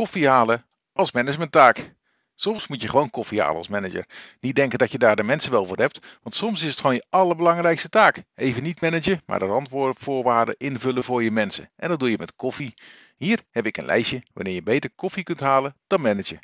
Koffie halen als managementtaak. Soms moet je gewoon koffie halen als manager. Niet denken dat je daar de mensen wel voor hebt, want soms is het gewoon je allerbelangrijkste taak. Even niet managen, maar de randvoorwaarden invullen voor je mensen. En dat doe je met koffie. Hier heb ik een lijstje wanneer je beter koffie kunt halen dan managen.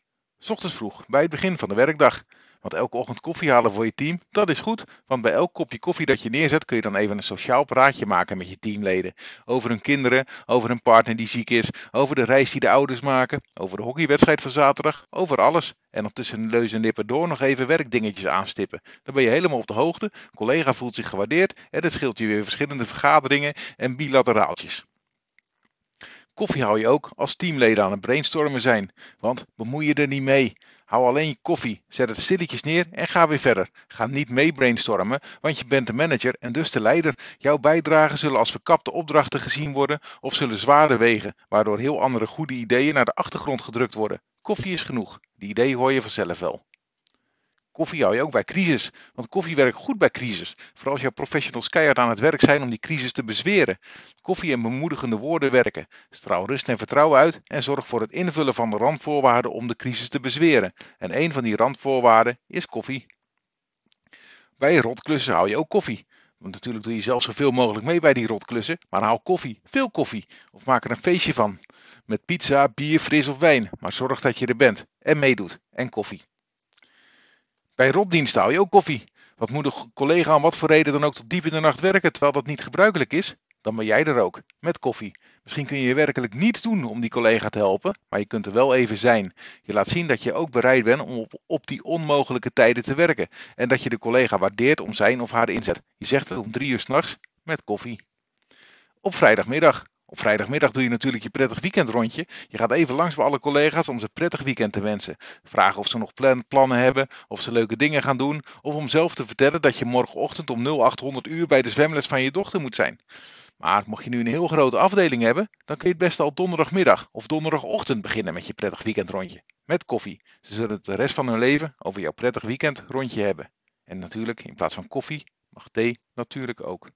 Ochtends vroeg, bij het begin van de werkdag. Want elke ochtend koffie halen voor je team, dat is goed. Want bij elk kopje koffie dat je neerzet, kun je dan even een sociaal praatje maken met je teamleden. Over hun kinderen, over hun partner die ziek is, over de reis die de ouders maken, over de hockeywedstrijd van zaterdag, over alles. En nog tussen neus en lippen door nog even werkdingetjes aanstippen. Dan ben je helemaal op de hoogte, collega voelt zich gewaardeerd en het scheelt je weer verschillende vergaderingen en bilateraaltjes. Koffie hou je ook als teamleden aan het brainstormen zijn, want bemoei je er niet mee. Hou alleen je koffie, zet het stilletjes neer en ga weer verder. Ga niet mee brainstormen, want je bent de manager en dus de leider. Jouw bijdragen zullen als verkapte opdrachten gezien worden of zullen zwaarder wegen, waardoor heel andere goede ideeën naar de achtergrond gedrukt worden. Koffie is genoeg, die ideeën hoor je vanzelf wel. Koffie hou je ook bij crisis, want koffie werkt goed bij crisis. Vooral als jouw professionals keihard aan het werk zijn om die crisis te bezweren. Koffie en bemoedigende woorden werken. Straal rust en vertrouwen uit en zorg voor het invullen van de randvoorwaarden om de crisis te bezweren. En een van die randvoorwaarden is koffie. Bij rotklussen hou je ook koffie. Want natuurlijk doe je zelf zoveel mogelijk mee bij die rotklussen, maar haal koffie, veel koffie. Of maak er een feestje van. Met pizza, bier, fris of wijn. Maar zorg dat je er bent en meedoet. En koffie. Bij rotdienst hou je ook koffie. Wat moet een collega om wat voor reden dan ook tot diep in de nacht werken terwijl dat niet gebruikelijk is? Dan ben jij er ook, met koffie. Misschien kun je werkelijk niets doen om die collega te helpen, maar je kunt er wel even zijn. Je laat zien dat je ook bereid bent om op, op die onmogelijke tijden te werken. En dat je de collega waardeert om zijn of haar inzet. Je zegt het om drie uur s'nachts met koffie. Op vrijdagmiddag op vrijdagmiddag doe je natuurlijk je prettig weekendrondje. Je gaat even langs bij alle collega's om ze prettig weekend te wensen. Vragen of ze nog plannen hebben, of ze leuke dingen gaan doen, of om zelf te vertellen dat je morgenochtend om 0800 uur bij de zwemles van je dochter moet zijn. Maar mocht je nu een heel grote afdeling hebben, dan kun je het best al donderdagmiddag of donderdagochtend beginnen met je prettig weekendrondje. Met koffie. Ze zullen het de rest van hun leven over jouw prettig weekendrondje hebben. En natuurlijk, in plaats van koffie, mag thee natuurlijk ook.